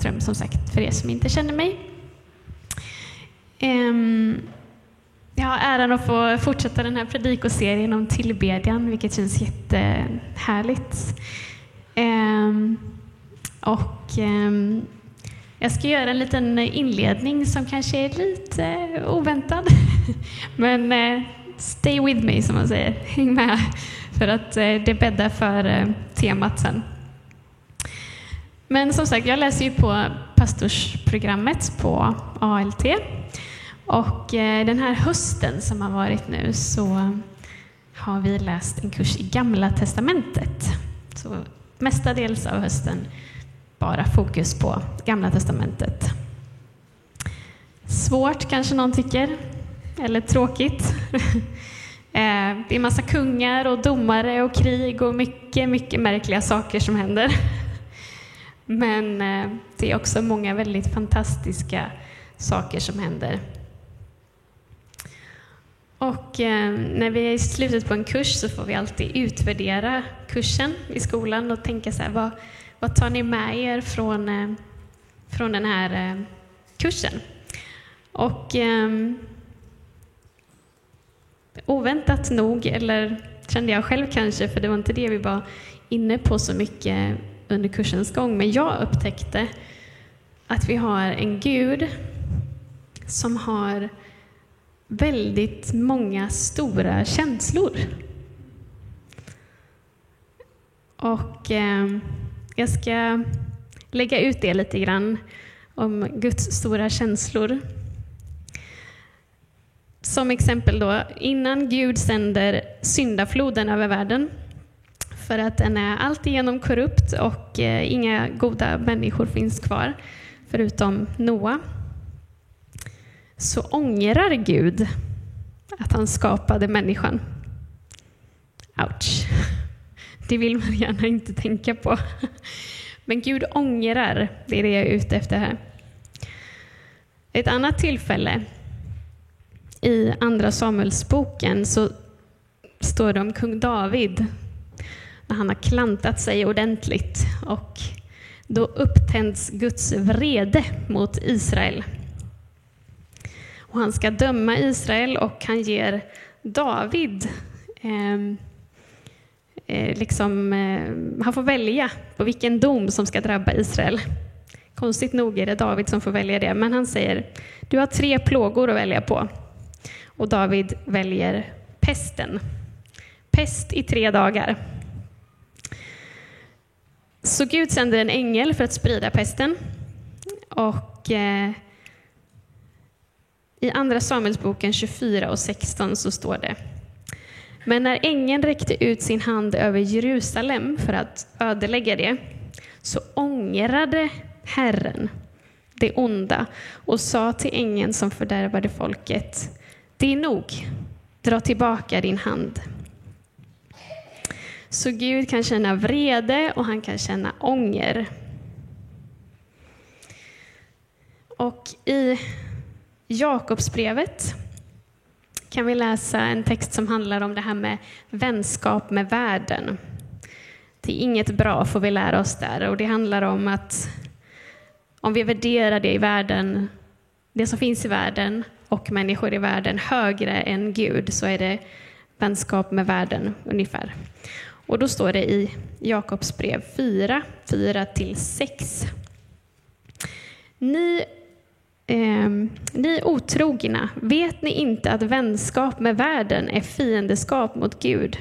Therese som sagt, för er som inte känner mig. Ehm, jag har äran att få fortsätta den här predikoserien om tillbedjan, vilket känns jättehärligt. Ehm, och ehm, jag ska göra en liten inledning som kanske är lite oväntad. Men eh, stay with me, som man säger. Häng med, för att eh, det bäddar för eh, temat sen. Men som sagt, jag läser ju på pastorsprogrammet på ALT. Och eh, den här hösten som har varit nu så har vi läst en kurs i Gamla Testamentet. Så mestadels av hösten bara fokus på Gamla Testamentet. Svårt kanske någon tycker, eller tråkigt. Eh, det är massa kungar och domare och krig och mycket, mycket märkliga saker som händer. Men eh, det är också många väldigt fantastiska saker som händer. Och eh, när vi är i slutet på en kurs så får vi alltid utvärdera kursen i skolan och tänka så här, vad, vad tar ni med er från, eh, från den här kursen? Och ehm, oväntat nog, eller kände jag själv kanske, för det var inte det vi var inne på så mycket under kursens gång, men jag upptäckte att vi har en Gud som har väldigt många stora känslor. Och eh, jag ska lägga ut det lite grann om Guds stora känslor. Som exempel då, innan Gud sänder syndafloden över världen för att den är alltigenom korrupt och eh, inga goda människor finns kvar förutom Noa så ångrar Gud att han skapade människan. Ouch. Det vill man gärna inte tänka på. Men Gud ångrar, det är det jag är ute efter här. Ett annat tillfälle i Andra Samuelsboken så står det om kung David när han har klantat sig ordentligt och då upptänds Guds vrede mot Israel. Och han ska döma Israel och han ger David ehm, eh, liksom, eh, han får välja på vilken dom som ska drabba Israel. Konstigt nog är det David som får välja det, men han säger du har tre plågor att välja på. Och David väljer pesten. Pest i tre dagar. Så Gud sänder en ängel för att sprida pesten. Och eh, i Andra Samuelsboken 24 och 16 så står det Men när ängeln räckte ut sin hand över Jerusalem för att ödelägga det så ångrade Herren det onda och sa till ängeln som fördärvade folket Det är nog, dra tillbaka din hand. Så Gud kan känna vrede och han kan känna ånger. Och i Jakobsbrevet kan vi läsa en text som handlar om det här med vänskap med världen. Det är inget bra får vi lära oss där och det handlar om att om vi värderar det i världen, det som finns i världen och människor i världen högre än Gud så är det vänskap med världen ungefär. Och då står det i Jakobs brev 4, 4-6. Ni Eh, ni otrogna, vet ni inte att vänskap med världen är fiendeskap mot Gud?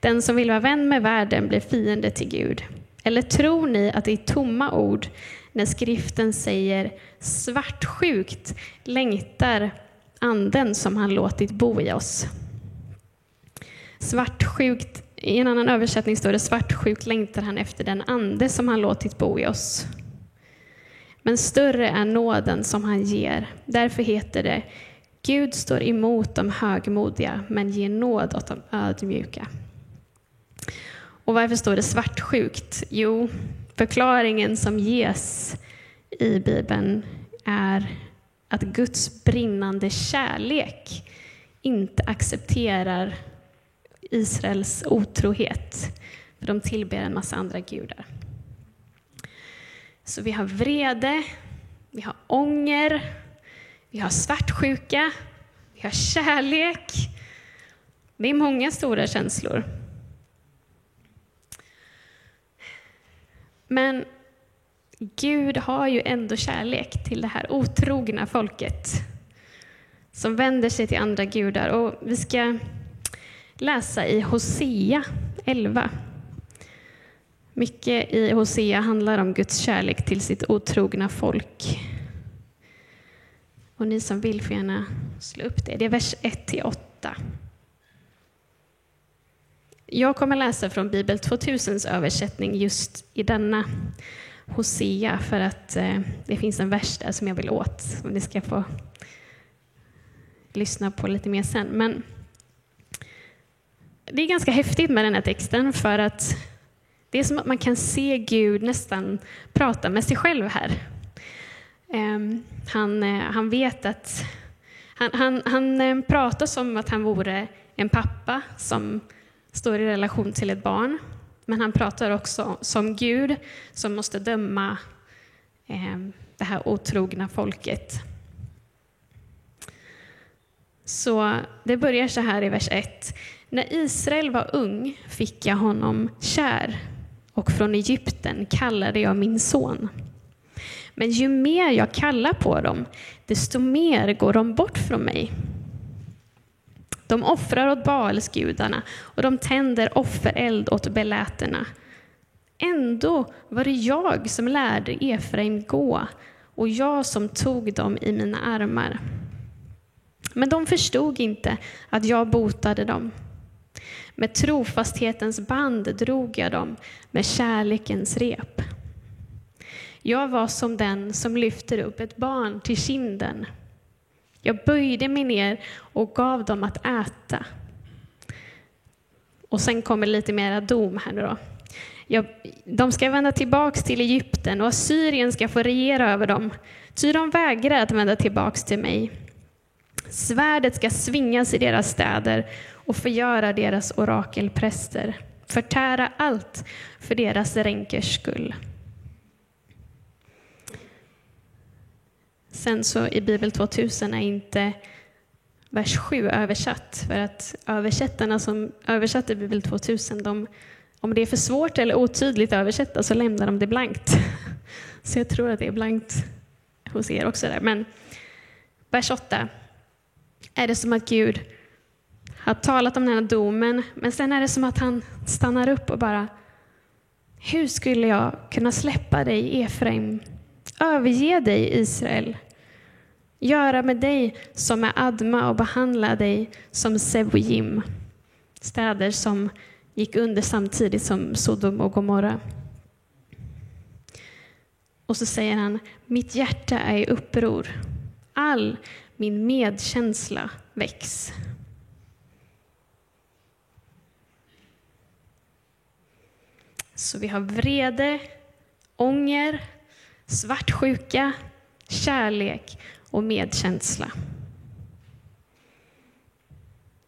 Den som vill vara vän med världen blir fiende till Gud. Eller tror ni att det är tomma ord när skriften säger svartsjukt längtar anden som han låtit bo i oss? Svartsjukt, i en annan översättning står det svartsjukt längtar han efter den ande som han låtit bo i oss. Men större är nåden som han ger. Därför heter det Gud står emot de högmodiga men ger nåd åt de ödmjuka. Och varför står det svartsjukt? Jo, förklaringen som ges i Bibeln är att Guds brinnande kärlek inte accepterar Israels otrohet, för de tillber en massa andra gudar. Så vi har vrede, vi har ånger, vi har svartsjuka, vi har kärlek. Det är många stora känslor. Men Gud har ju ändå kärlek till det här otrogna folket som vänder sig till andra gudar. Och vi ska läsa i Hosea 11. Mycket i Hosea handlar om Guds kärlek till sitt otrogna folk. Och ni som vill får gärna slå upp det. Det är vers 1-8. Jag kommer läsa från Bibel 2000s översättning just i denna Hosea för att eh, det finns en vers där som jag vill åt, som ni ska få lyssna på lite mer sen. Men det är ganska häftigt med den här texten för att det är som att man kan se Gud nästan prata med sig själv här. Ehm, han, eh, han vet att han, han, han eh, pratar som att han vore en pappa som står i relation till ett barn. Men han pratar också som Gud som måste döma ehm, det här otrogna folket. Så det börjar så här i vers 1. När Israel var ung fick jag honom kär och från Egypten kallade jag min son. Men ju mer jag kallar på dem, desto mer går de bort från mig. De offrar åt Baalsgudarna och de tänder offereld åt beläterna. Ändå var det jag som lärde Efraim gå och jag som tog dem i mina armar. Men de förstod inte att jag botade dem. Med trofasthetens band drog jag dem med kärlekens rep. Jag var som den som lyfter upp ett barn till kinden. Jag böjde mig ner och gav dem att äta. Och sen kommer lite mera dom här nu då. Jag, de ska vända tillbaks till Egypten och Assyrien ska få regera över dem, ty de vägrar att vända tillbaks till mig. Svärdet ska svingas i deras städer och förgöra deras orakelpräster, förtära allt för deras ränkers skull. Sen så i Bibel 2000 är inte vers 7 översatt, för att översättarna som översatte Bibel 2000, de, om det är för svårt eller otydligt att översätta så lämnar de det blankt. Så jag tror att det är blankt hos er också där. Men vers 8 är det som att Gud har talat om den här domen, men sen är det som att han stannar upp och bara Hur skulle jag kunna släppa dig, Efraim? Överge dig, Israel. Göra med dig som är Adma och behandla dig som Sevojim. Städer som gick under samtidigt som Sodom och Gomorra. Och så säger han, mitt hjärta är i uppror. All min medkänsla väcks. Så vi har vrede, ånger, svartsjuka, kärlek och medkänsla.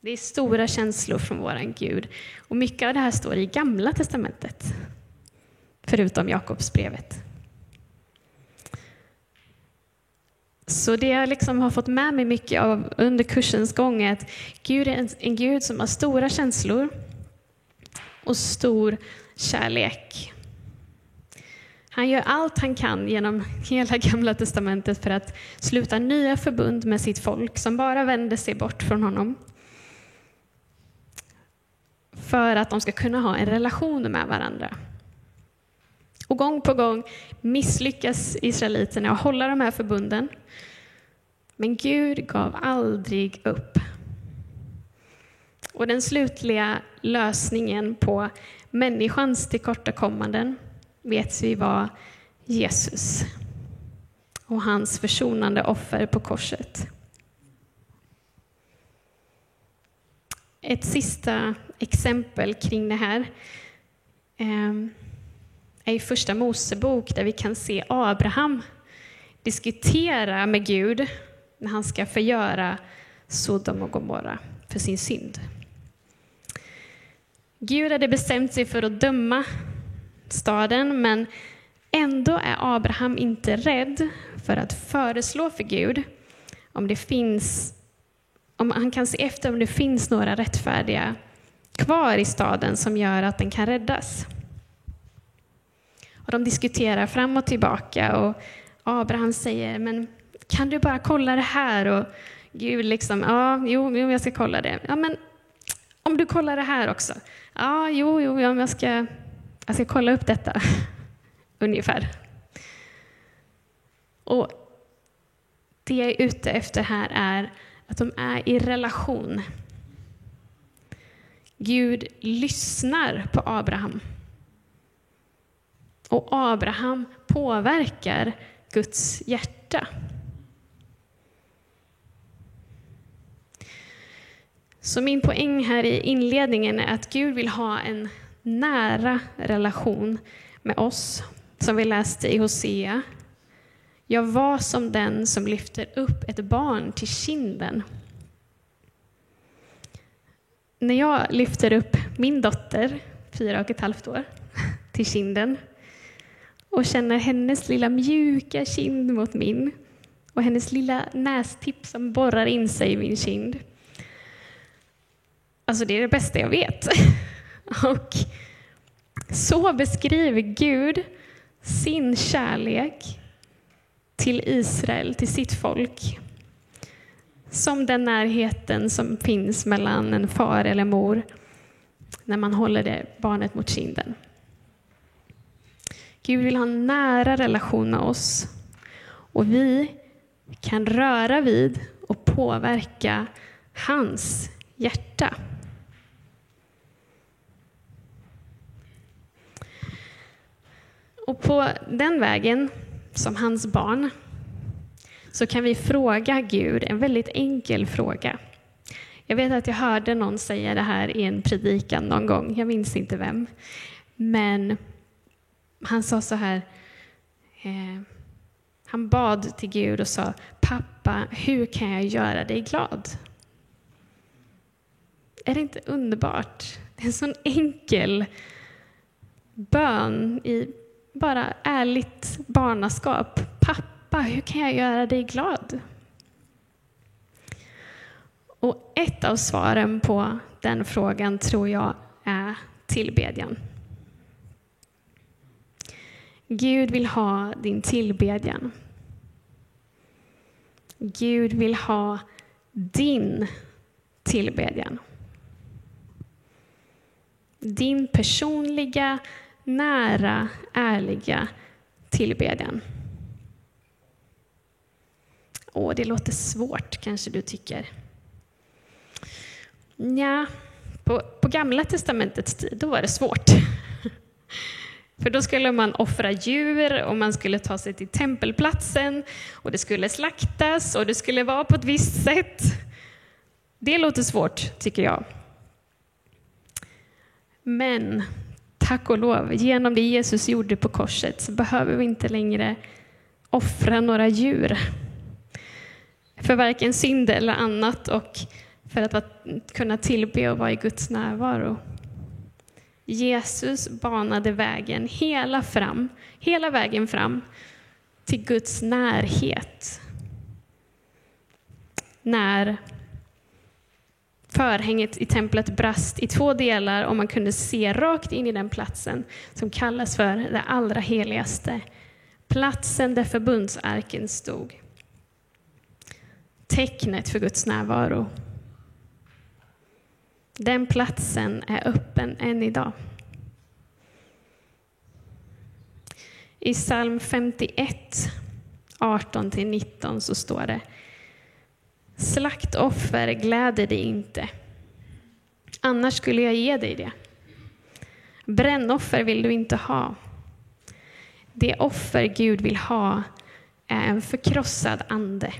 Det är stora känslor från vår Gud. Och mycket av det här står i Gamla testamentet, förutom Jakobsbrevet. Så det jag liksom har fått med mig mycket av under kursens gång är att Gud är en, en Gud som har stora känslor och stor kärlek. Han gör allt han kan genom hela Gamla testamentet för att sluta nya förbund med sitt folk som bara vänder sig bort från honom. För att de ska kunna ha en relation med varandra. Och gång på gång misslyckas israeliterna att hålla de här förbunden. Men Gud gav aldrig upp. Och den slutliga lösningen på människans tillkortakommanden vet vi var Jesus och hans försonande offer på korset. Ett sista exempel kring det här ehm, är i Första Mosebok där vi kan se Abraham diskutera med Gud när han ska förgöra Sodom och Gomorra för sin synd. Gud hade bestämt sig för att döma staden, men Ändå är Abraham inte rädd för att föreslå för Gud om det finns om han kan se efter om det finns några rättfärdiga kvar i staden som gör att den kan räddas. Och de diskuterar fram och tillbaka och Abraham säger, men kan du bara kolla det här? Och Gud liksom, ja, jo, jag ska kolla det. Ja, men om du kollar det här också. Ja, jo, jo, jag ska, jag ska kolla upp detta. Ungefär. Och det jag är ute efter här är att de är i relation. Gud lyssnar på Abraham. Och Abraham påverkar Guds hjärta. Så min poäng här i inledningen är att Gud vill ha en nära relation med oss, som vi läste i Hosea. Jag var som den som lyfter upp ett barn till kinden. När jag lyfter upp min dotter, fyra och ett halvt år, till kinden och känner hennes lilla mjuka kind mot min och hennes lilla nästipp som borrar in sig i min kind. Alltså det är det bästa jag vet. Och så beskriver Gud sin kärlek till Israel, till sitt folk. Som den närheten som finns mellan en far eller mor när man håller det barnet mot kinden. Gud vill ha en nära relation med oss och vi kan röra vid och påverka hans hjärta. Och på den vägen, som hans barn, så kan vi fråga Gud en väldigt enkel fråga. Jag vet att jag hörde någon säga det här i en predikan någon gång, jag minns inte vem. Men han sa så här, eh, han bad till Gud och sa, pappa, hur kan jag göra dig glad? Är det inte underbart? Det är en sån enkel bön i bara ärligt barnaskap. Pappa, hur kan jag göra dig glad? Och ett av svaren på den frågan tror jag är tillbedjan. Gud vill ha din tillbedjan. Gud vill ha din tillbedjan. Din personliga, nära, ärliga tillbedjan. Åh, det låter svårt kanske du tycker. Ja, på, på Gamla Testamentets tid då var det svårt. För då skulle man offra djur och man skulle ta sig till tempelplatsen och det skulle slaktas och det skulle vara på ett visst sätt. Det låter svårt, tycker jag. Men tack och lov, genom det Jesus gjorde på korset så behöver vi inte längre offra några djur. För varken synd eller annat och för att kunna tillbe och vara i Guds närvaro. Jesus banade vägen hela, fram, hela vägen fram till Guds närhet. När förhänget i templet brast i två delar och man kunde se rakt in i den platsen som kallas för det allra heligaste. Platsen där förbundsarken stod. Tecknet för Guds närvaro. Den platsen är öppen än idag. I psalm 51, 18-19 så står det Slaktoffer gläder dig inte, annars skulle jag ge dig det. Brännoffer vill du inte ha. Det offer Gud vill ha är en förkrossad ande.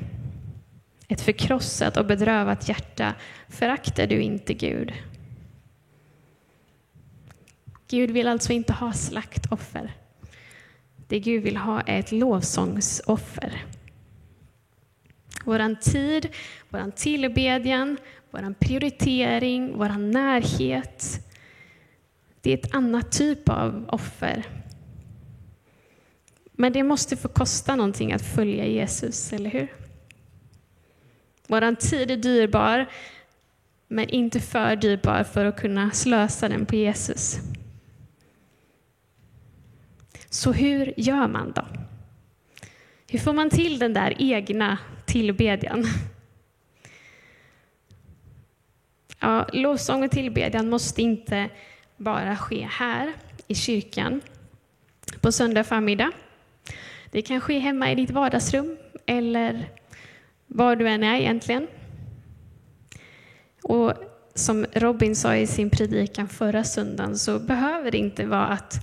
Ett förkrossat och bedrövat hjärta föraktar du inte Gud. Gud vill alltså inte ha slaktoffer. Det Gud vill ha är ett lovsångsoffer. Vår tid, vår tillbedjan, vår prioritering, vår närhet. Det är ett annat typ av offer. Men det måste få kosta någonting att följa Jesus, eller hur? Vår tid är dyrbar, men inte för dyrbar för att kunna slösa den på Jesus. Så hur gör man då? Hur får man till den där egna tillbedjan? Ja, lovsång och tillbedjan måste inte bara ske här i kyrkan på söndag förmiddag. Det kan ske hemma i ditt vardagsrum eller var du än är egentligen. Och som Robin sa i sin predikan förra söndagen så behöver det inte vara att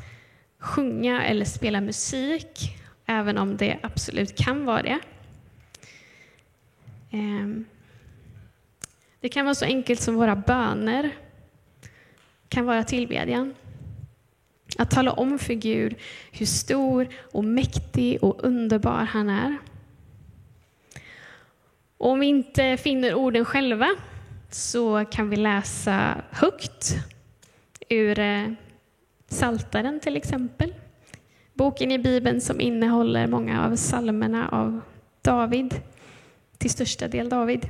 sjunga eller spela musik, även om det absolut kan vara det. Ehm, det kan vara så enkelt som våra böner kan vara tillbedjan. Att tala om för Gud hur stor och mäktig och underbar han är. Och om vi inte finner orden själva så kan vi läsa högt ur eh, Saltaren till exempel. Boken i Bibeln som innehåller många av psalmerna av David, till största del David.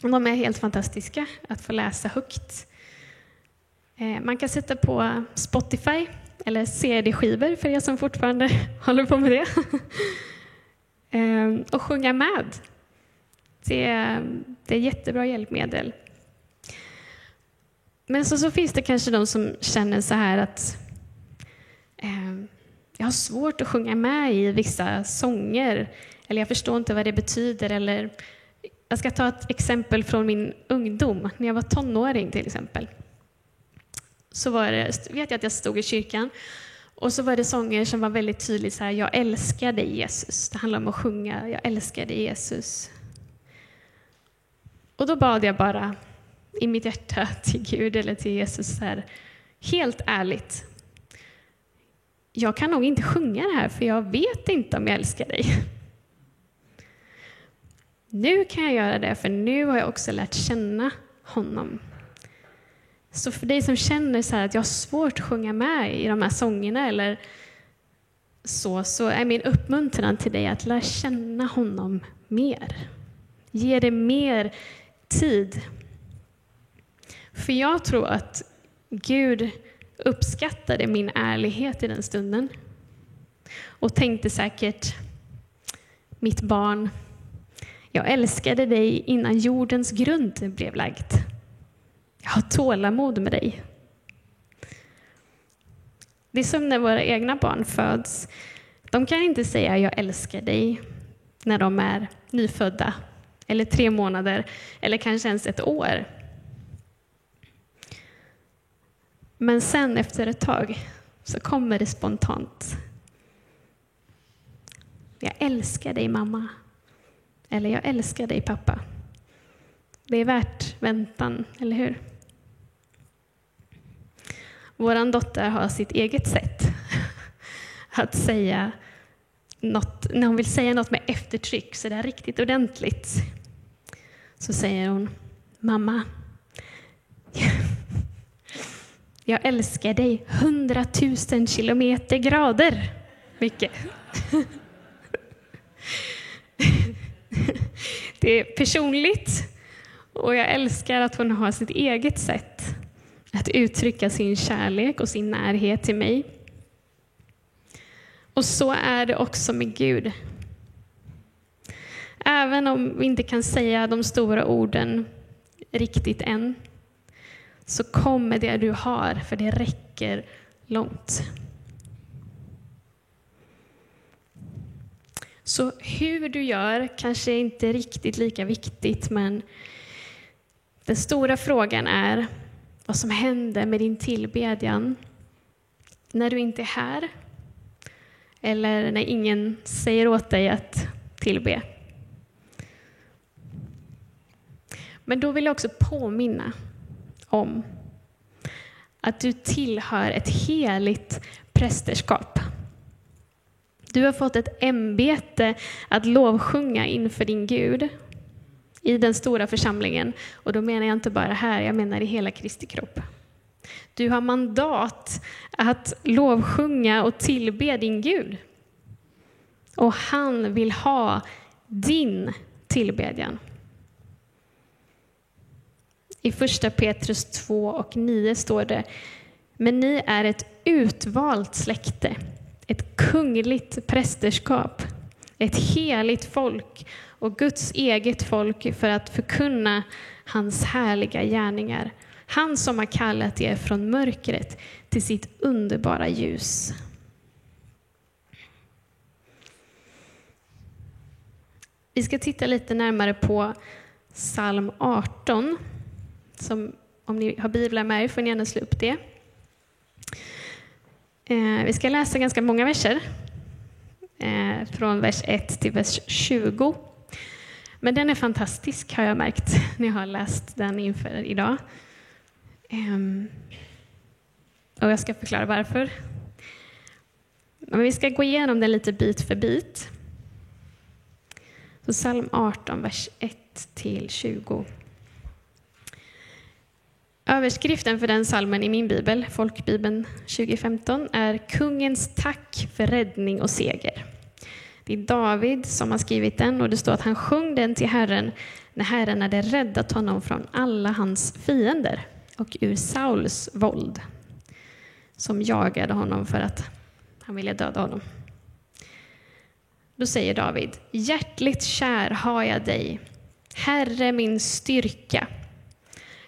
De är helt fantastiska att få läsa högt. Eh, man kan sätta på Spotify eller CD-skivor för er som fortfarande håller på med det. Ehm, och sjunga med. Det är, det är jättebra hjälpmedel. Men så, så finns det kanske de som känner så här att eh, jag har svårt att sjunga med i vissa sånger, eller jag förstår inte vad det betyder, eller jag ska ta ett exempel från min ungdom, när jag var tonåring till exempel. Så var det, vet jag att jag stod i kyrkan och så var det sånger som var väldigt tydligt så här, jag älskar dig Jesus. Det handlar om att sjunga, jag älskar dig Jesus. Och då bad jag bara i mitt hjärta till Gud eller till Jesus så här, helt ärligt. Jag kan nog inte sjunga det här för jag vet inte om jag älskar dig. Nu kan jag göra det, för nu har jag också lärt känna honom. Så för dig som känner så att jag har svårt att sjunga med i de här sångerna eller så, så är min uppmuntran till dig att lära känna honom mer. Ge det mer tid. För jag tror att Gud uppskattade min ärlighet i den stunden och tänkte säkert, mitt barn, jag älskade dig innan jordens grund blev lagd. Jag har tålamod med dig. Det är som när våra egna barn föds. De kan inte säga jag älskar dig när de är nyfödda, eller tre månader, eller kanske ens ett år. Men sen efter ett tag så kommer det spontant. Jag älskar dig mamma. Eller jag älskar dig pappa. Det är värt väntan, eller hur? Vår dotter har sitt eget sätt att säga något, när hon vill säga något med eftertryck, så där riktigt ordentligt. Så säger hon, mamma, jag älskar dig hundratusen kilometer grader mycket. Det är personligt och jag älskar att hon har sitt eget sätt att uttrycka sin kärlek och sin närhet till mig. Och så är det också med Gud. Även om vi inte kan säga de stora orden riktigt än, så kommer det du har, för det räcker långt. Så hur du gör kanske inte är riktigt lika viktigt, men den stora frågan är vad som händer med din tillbedjan när du inte är här eller när ingen säger åt dig att tillbe. Men då vill jag också påminna om att du tillhör ett heligt prästerskap. Du har fått ett ämbete att lovsjunga inför din Gud i den stora församlingen. Och då menar jag inte bara här, jag menar i hela Kristi kropp. Du har mandat att lovsjunga och tillbe din Gud. Och han vill ha din tillbedjan. I första Petrus 2 och 9 står det Men ni är ett utvalt släkte, ett kungligt prästerskap, ett heligt folk och Guds eget folk för att förkunna hans härliga gärningar. Han som har kallat er från mörkret till sitt underbara ljus. Vi ska titta lite närmare på psalm 18. Som, om ni har biblar med er får ni gärna slå upp det. Eh, vi ska läsa ganska många verser, eh, från vers 1 till vers 20. Men den är fantastisk har jag märkt när jag har läst den inför idag. Eh, och jag ska förklara varför. Men vi ska gå igenom den lite bit för bit. Så psalm 18, vers 1 till 20. Överskriften för den salmen i min bibel, Folkbibeln 2015, är Kungens tack för räddning och seger. Det är David som har skrivit den och det står att han sjöng den till Herren när Herren hade räddat honom från alla hans fiender och ur Sauls våld som jagade honom för att han ville döda honom. Då säger David, hjärtligt kär har jag dig, Herre min styrka,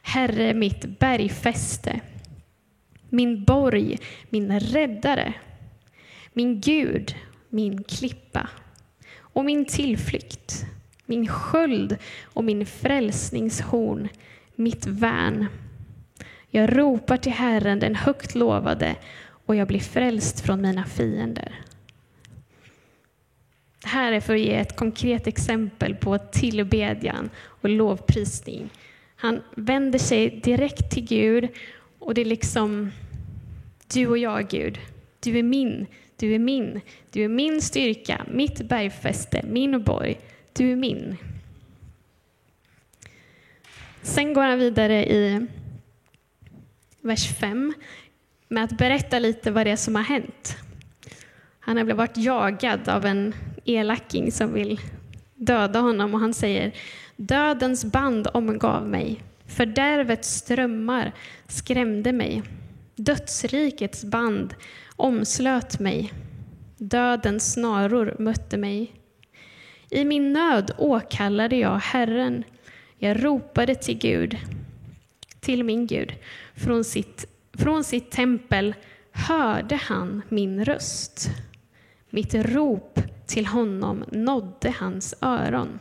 Herre mitt bergfäste, min borg, min räddare, min Gud, min klippa och min tillflykt, min sköld och min frälsningshorn, mitt värn. Jag ropar till Herren, den högt lovade, och jag blir frälst från mina fiender. Det här är för att ge ett konkret exempel på tillbedjan och lovprisning. Han vänder sig direkt till Gud och det är liksom du och jag, Gud. Du är min, du är min, du är min styrka, mitt bergfäste, min borg. Du är min. Sen går han vidare i vers 5 med att berätta lite vad det är som har hänt. Han har varit jagad av en elaking som vill döda honom och han säger Dödens band omgav mig, fördärvets strömmar skrämde mig. Dödsrikets band omslöt mig. Dödens snaror mötte mig. I min nöd åkallade jag Herren. Jag ropade till Gud, till min Gud. Från sitt, från sitt tempel hörde han min röst. Mitt rop till honom nådde hans öron.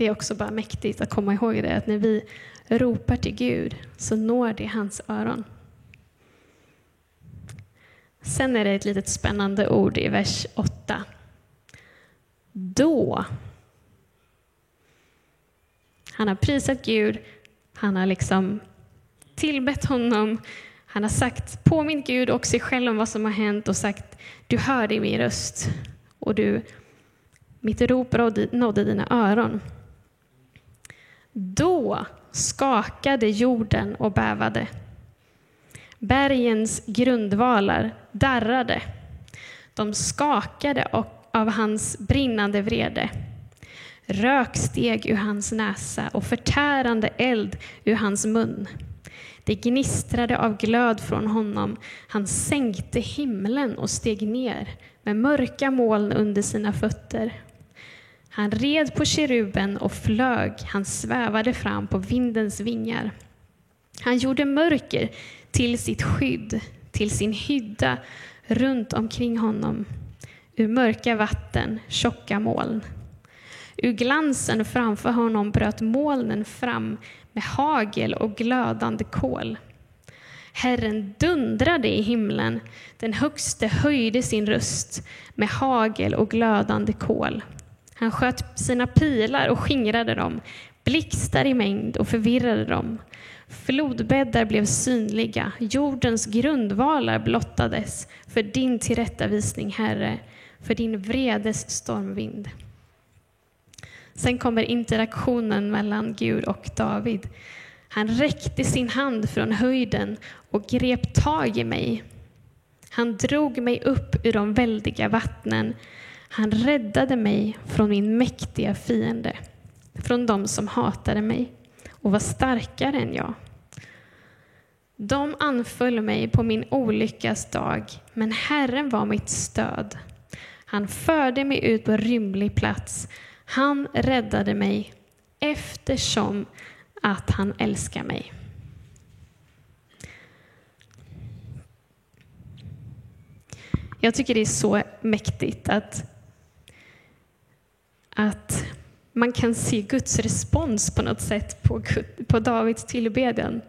Det är också bara mäktigt att komma ihåg det, att när vi ropar till Gud så når det hans öron. Sen är det ett litet spännande ord i vers 8. Då. Han har prisat Gud, han har liksom tillbett honom, han har sagt, påmint Gud och sig själv om vad som har hänt och sagt, du hörde min röst och du, mitt rop nådde dina öron. Då skakade jorden och bävade. Bergens grundvalar darrade. De skakade av hans brinnande vrede. Rök steg ur hans näsa och förtärande eld ur hans mun. Det gnistrade av glöd från honom. Han sänkte himlen och steg ner med mörka moln under sina fötter. Han red på keruben och flög, han svävade fram på vindens vingar. Han gjorde mörker till sitt skydd, till sin hydda runt omkring honom. Ur mörka vatten, tjocka moln. Ur glansen framför honom bröt molnen fram med hagel och glödande kol. Herren dundrade i himlen, den högste höjde sin röst med hagel och glödande kol. Han sköt sina pilar och skingrade dem, blixtar i mängd och förvirrade dem. Flodbäddar blev synliga, jordens grundvalar blottades för din tillrättavisning, Herre, för din vredes stormvind. Sen kommer interaktionen mellan Gud och David. Han räckte sin hand från höjden och grep tag i mig. Han drog mig upp ur de väldiga vattnen. Han räddade mig från min mäktiga fiende, från dem som hatade mig och var starkare än jag. De anföll mig på min olyckas dag, men Herren var mitt stöd. Han förde mig ut på rymlig plats. Han räddade mig eftersom att han älskar mig. Jag tycker det är så mäktigt att, att man kan se Guds respons på något sätt på, på Davids tillbedjan.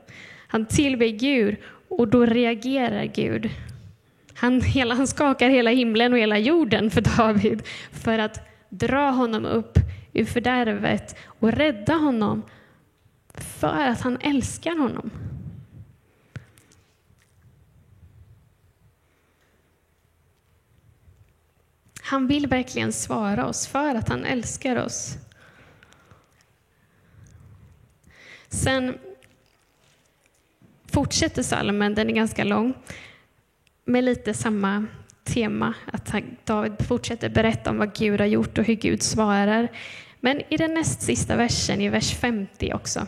Han tillber Gud och då reagerar Gud. Han, hela, han skakar hela himlen och hela jorden för David för att dra honom upp ur fördärvet och rädda honom för att han älskar honom. Han vill verkligen svara oss för att han älskar oss. Sen fortsätter salmen, den är ganska lång, med lite samma tema, att David fortsätter berätta om vad Gud har gjort och hur Gud svarar. Men i den näst sista versen, i vers 50 också,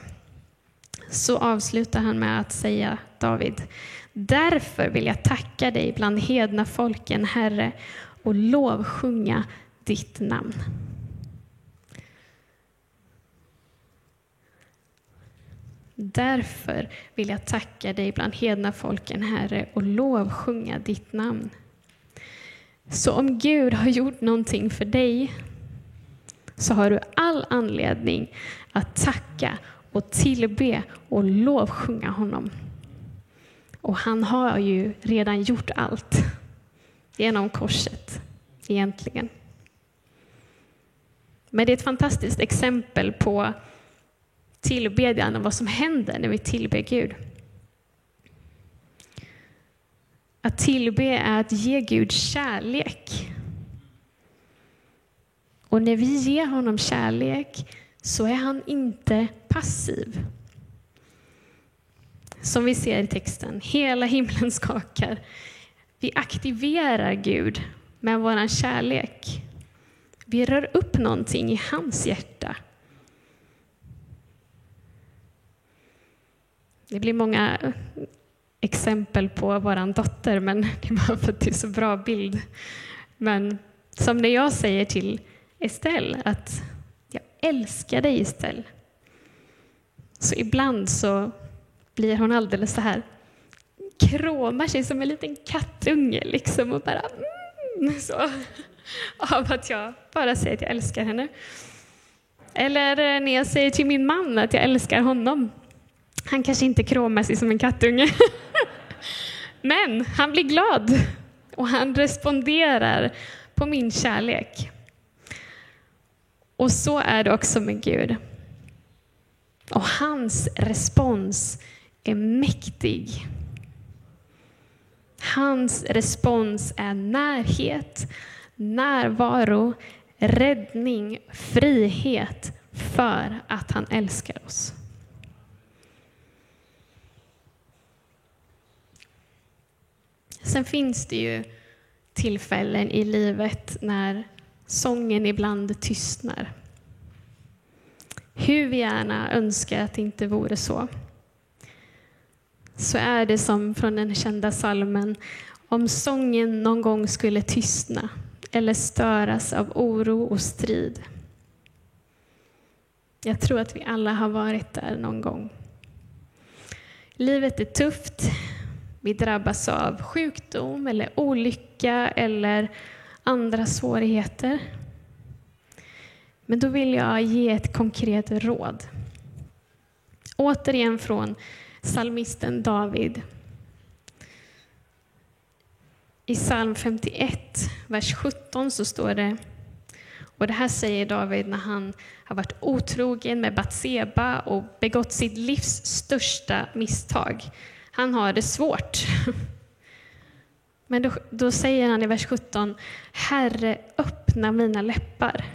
så avslutar han med att säga, David, därför vill jag tacka dig bland hedna folken, Herre, och lovsjunga ditt namn. Därför vill jag tacka dig bland hedna folken, Herre, och lovsjunga ditt namn. Så om Gud har gjort någonting för dig så har du all anledning att tacka och tillbe och lovsjunga honom. Och han har ju redan gjort allt genom korset, egentligen. Men det är ett fantastiskt exempel på tillbedjan och vad som händer när vi tillber Gud. Att tillbe är att ge Gud kärlek. Och när vi ger honom kärlek så är han inte passiv. Som vi ser i texten, hela himlen skakar. Vi aktiverar Gud med vår kärlek. Vi rör upp någonting i hans hjärta. Det blir många eh, exempel på vår dotter, men det är bara för att det är så bra bild. Men som när jag säger till Estelle att jag älskar dig Estelle. Så ibland så blir hon alldeles så här, kråmar sig som en liten kattunge liksom och bara mm, så. Av att jag bara säger att jag älskar henne. Eller eh, när jag säger till min man att jag älskar honom. Han kanske inte kråmar sig som en kattunge. Men han blir glad och han responderar på min kärlek. Och så är det också med Gud. Och hans respons är mäktig. Hans respons är närhet, närvaro, räddning, frihet för att han älskar oss. Sen finns det ju tillfällen i livet när sången ibland tystnar. Hur vi gärna önskar att det inte vore så. Så är det som från den kända salmen om sången någon gång skulle tystna eller störas av oro och strid. Jag tror att vi alla har varit där någon gång. Livet är tufft, vi drabbas av sjukdom eller olycka eller andra svårigheter. Men då vill jag ge ett konkret råd. Återigen från psalmisten David. I psalm 51, vers 17 så står det, och det här säger David när han har varit otrogen med Batseba och begått sitt livs största misstag. Han har det svårt. Men då, då, säger han i vers 17, Herre, öppna mina läppar,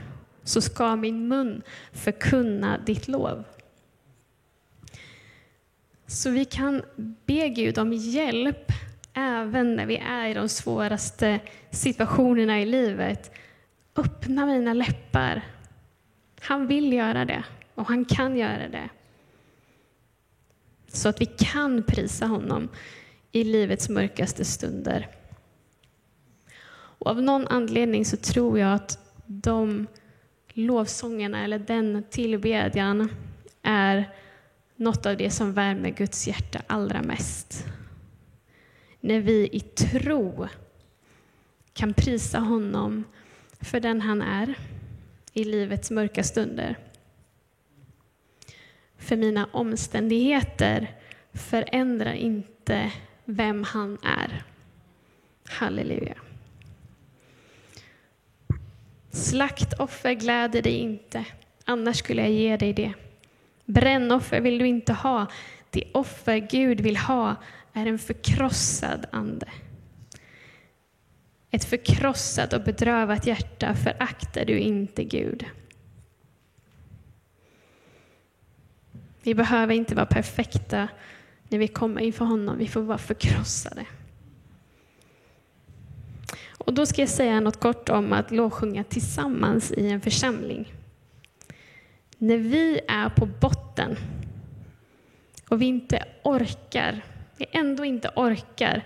så ska min mun förkunna ditt lov. Så vi kan be Gud om hjälp även när vi är i de svåraste situationerna i livet, öppna mina läppar. Han vill göra det och han kan göra det. Så att vi kan prisa honom i livets mörkaste stunder. Och av någon anledning så tror jag att de lovsångerna eller den tillbedjan är något av det som värmer Guds hjärta allra mest. När vi i tro kan prisa honom för den han är i livets mörka stunder. För mina omständigheter förändrar inte vem han är. Halleluja. Slaktoffer gläder dig inte, annars skulle jag ge dig det. Brännoffer vill du inte ha. Det offer Gud vill ha är en förkrossad ande. Ett förkrossat och bedrövat hjärta föraktar du inte Gud. Vi behöver inte vara perfekta när vi kommer inför honom. Vi får vara förkrossade. Och då ska jag säga något kort om att lovsjunga tillsammans i en församling. När vi är på botten och vi inte orkar, vi ändå inte orkar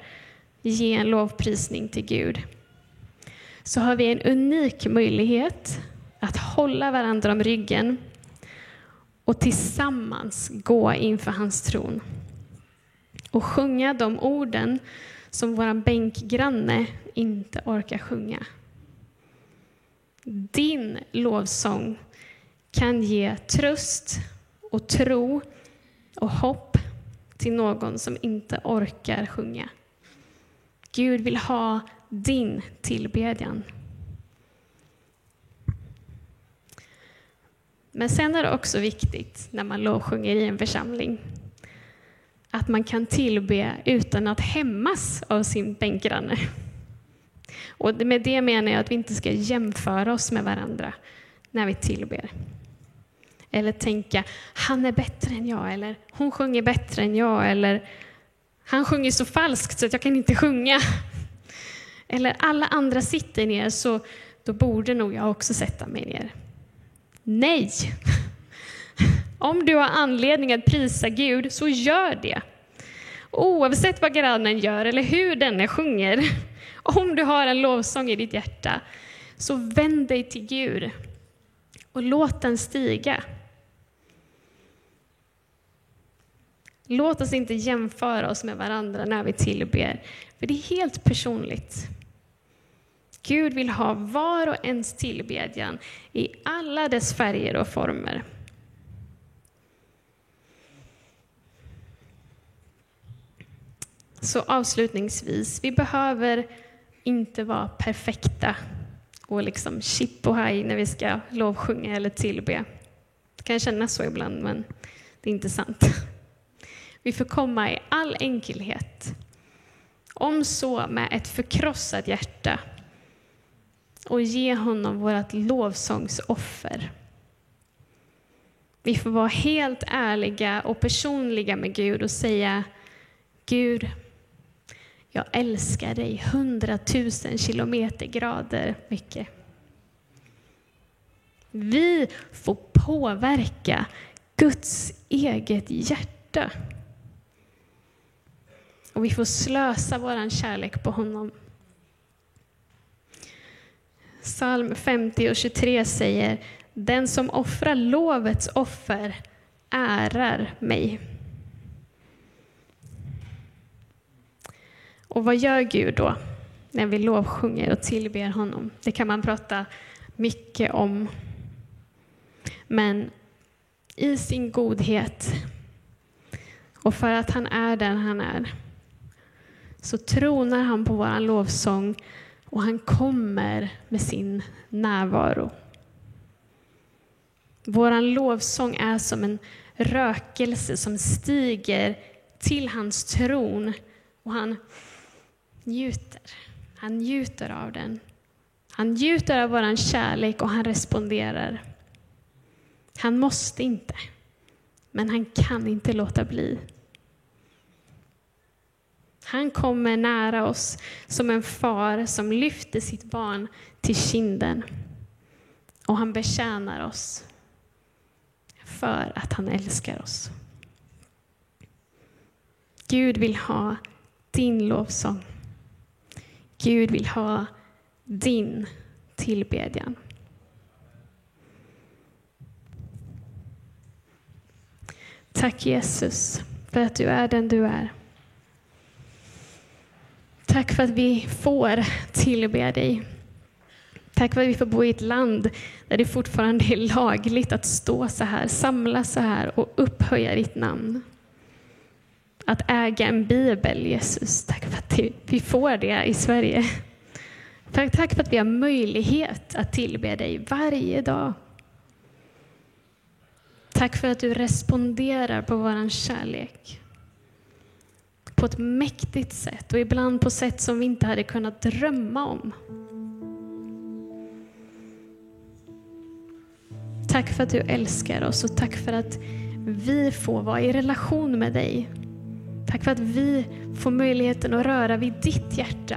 ge en lovprisning till Gud, så har vi en unik möjlighet att hålla varandra om ryggen och tillsammans gå inför hans tron och sjunga de orden som vår bänkgranne inte orkar sjunga. Din lovsång kan ge tröst och tro och hopp till någon som inte orkar sjunga. Gud vill ha din tillbedjan. Men sen är det också viktigt när man lovsjunger i en församling att man kan tillbe utan att hämmas av sin bänkgranne. Och med det menar jag att vi inte ska jämföra oss med varandra när vi tillber. Eller tänka, han är bättre än jag, eller hon sjunger bättre än jag, eller han sjunger så falskt så att jag kan inte sjunga. Eller alla andra sitter ner, så då borde nog jag också sätta mig ner. Nej! Om du har anledning att prisa Gud, så gör det. Oavsett vad grannen gör eller hur denne sjunger. Om du har en lovsång i ditt hjärta, så vänd dig till Gud och låt den stiga. Låt oss inte jämföra oss med varandra när vi tillber, för det är helt personligt. Gud vill ha var och ens tillbedjan i alla dess färger och former. Så avslutningsvis, vi behöver inte vara perfekta och liksom chip och haj när vi ska lovsjunga eller tillbe. Det kan kännas så ibland, men det är inte sant. Vi får komma i all enkelhet, om så med ett förkrossat hjärta och ge honom vårt lovsångsoffer. Vi får vara helt ärliga och personliga med Gud och säga Gud, jag älskar dig hundratusen kilometer grader mycket. Vi får påverka Guds eget hjärta. Och vi får slösa vår kärlek på honom. Psalm 50 och 23 säger Den som offrar lovets offer ärar mig. Och vad gör Gud då när vi lovsjunger och tillber honom? Det kan man prata mycket om. Men i sin godhet och för att han är den han är så tronar han på vår lovsång och han kommer med sin närvaro. Vår lovsång är som en rökelse som stiger till hans tron och han njuter. Han njuter av den. Han njuter av vår kärlek och han responderar. Han måste inte, men han kan inte låta bli. Han kommer nära oss som en far som lyfter sitt barn till kinden. Och han betjänar oss för att han älskar oss. Gud vill ha din lovsång. Gud vill ha din tillbedjan. Tack Jesus för att du är den du är. Tack för att vi får tillbe dig. Tack för att vi får bo i ett land där det fortfarande är lagligt att stå så här, samlas så här och upphöja ditt namn. Att äga en bibel, Jesus. Tack för att vi får det i Sverige. Tack för att vi har möjlighet att tillbe dig varje dag. Tack för att du responderar på vår kärlek på ett mäktigt sätt och ibland på sätt som vi inte hade kunnat drömma om. Tack för att du älskar oss och tack för att vi får vara i relation med dig. Tack för att vi får möjligheten att röra vid ditt hjärta.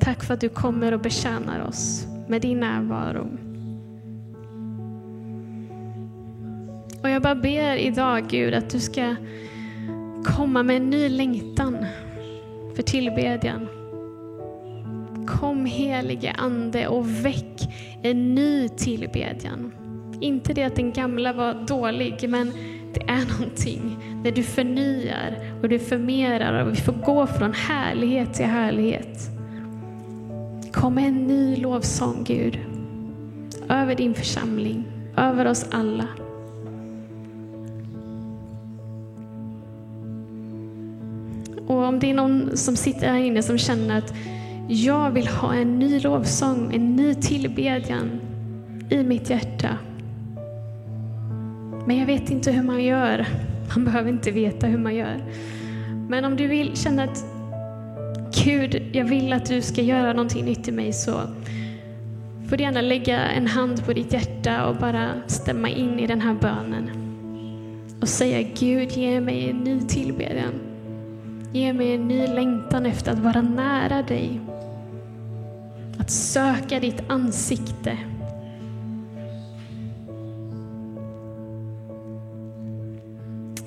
Tack för att du kommer och betjänar oss med din närvaro. Och jag bara ber idag Gud att du ska komma med en ny längtan för tillbedjan. Kom helige Ande och väck en ny tillbedjan. Inte det att den gamla var dålig, men det är någonting när du förnyar och du förmerar och vi får gå från härlighet till härlighet. Kom med en ny lovsång Gud, över din församling, över oss alla. Och om det är någon som sitter här inne som känner att jag vill ha en ny lovsång, en ny tillbedjan i mitt hjärta. Men jag vet inte hur man gör. Man behöver inte veta hur man gör. Men om du vill känna att Gud, jag vill att du ska göra någonting nytt i mig så får du gärna lägga en hand på ditt hjärta och bara stämma in i den här bönen. Och säga Gud, ge mig en ny tillbedjan. Ge mig en ny längtan efter att vara nära dig. Att söka ditt ansikte.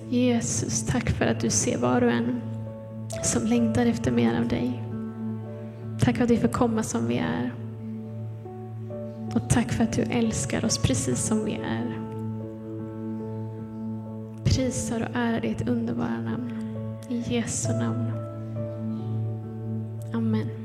Jesus, tack för att du ser var och en som längtar efter mer av dig. Tack för att vi får komma som vi är. Och tack för att du älskar oss precis som vi är. Prisar och ärar ditt underbara namn. I Jesu namn. Amen.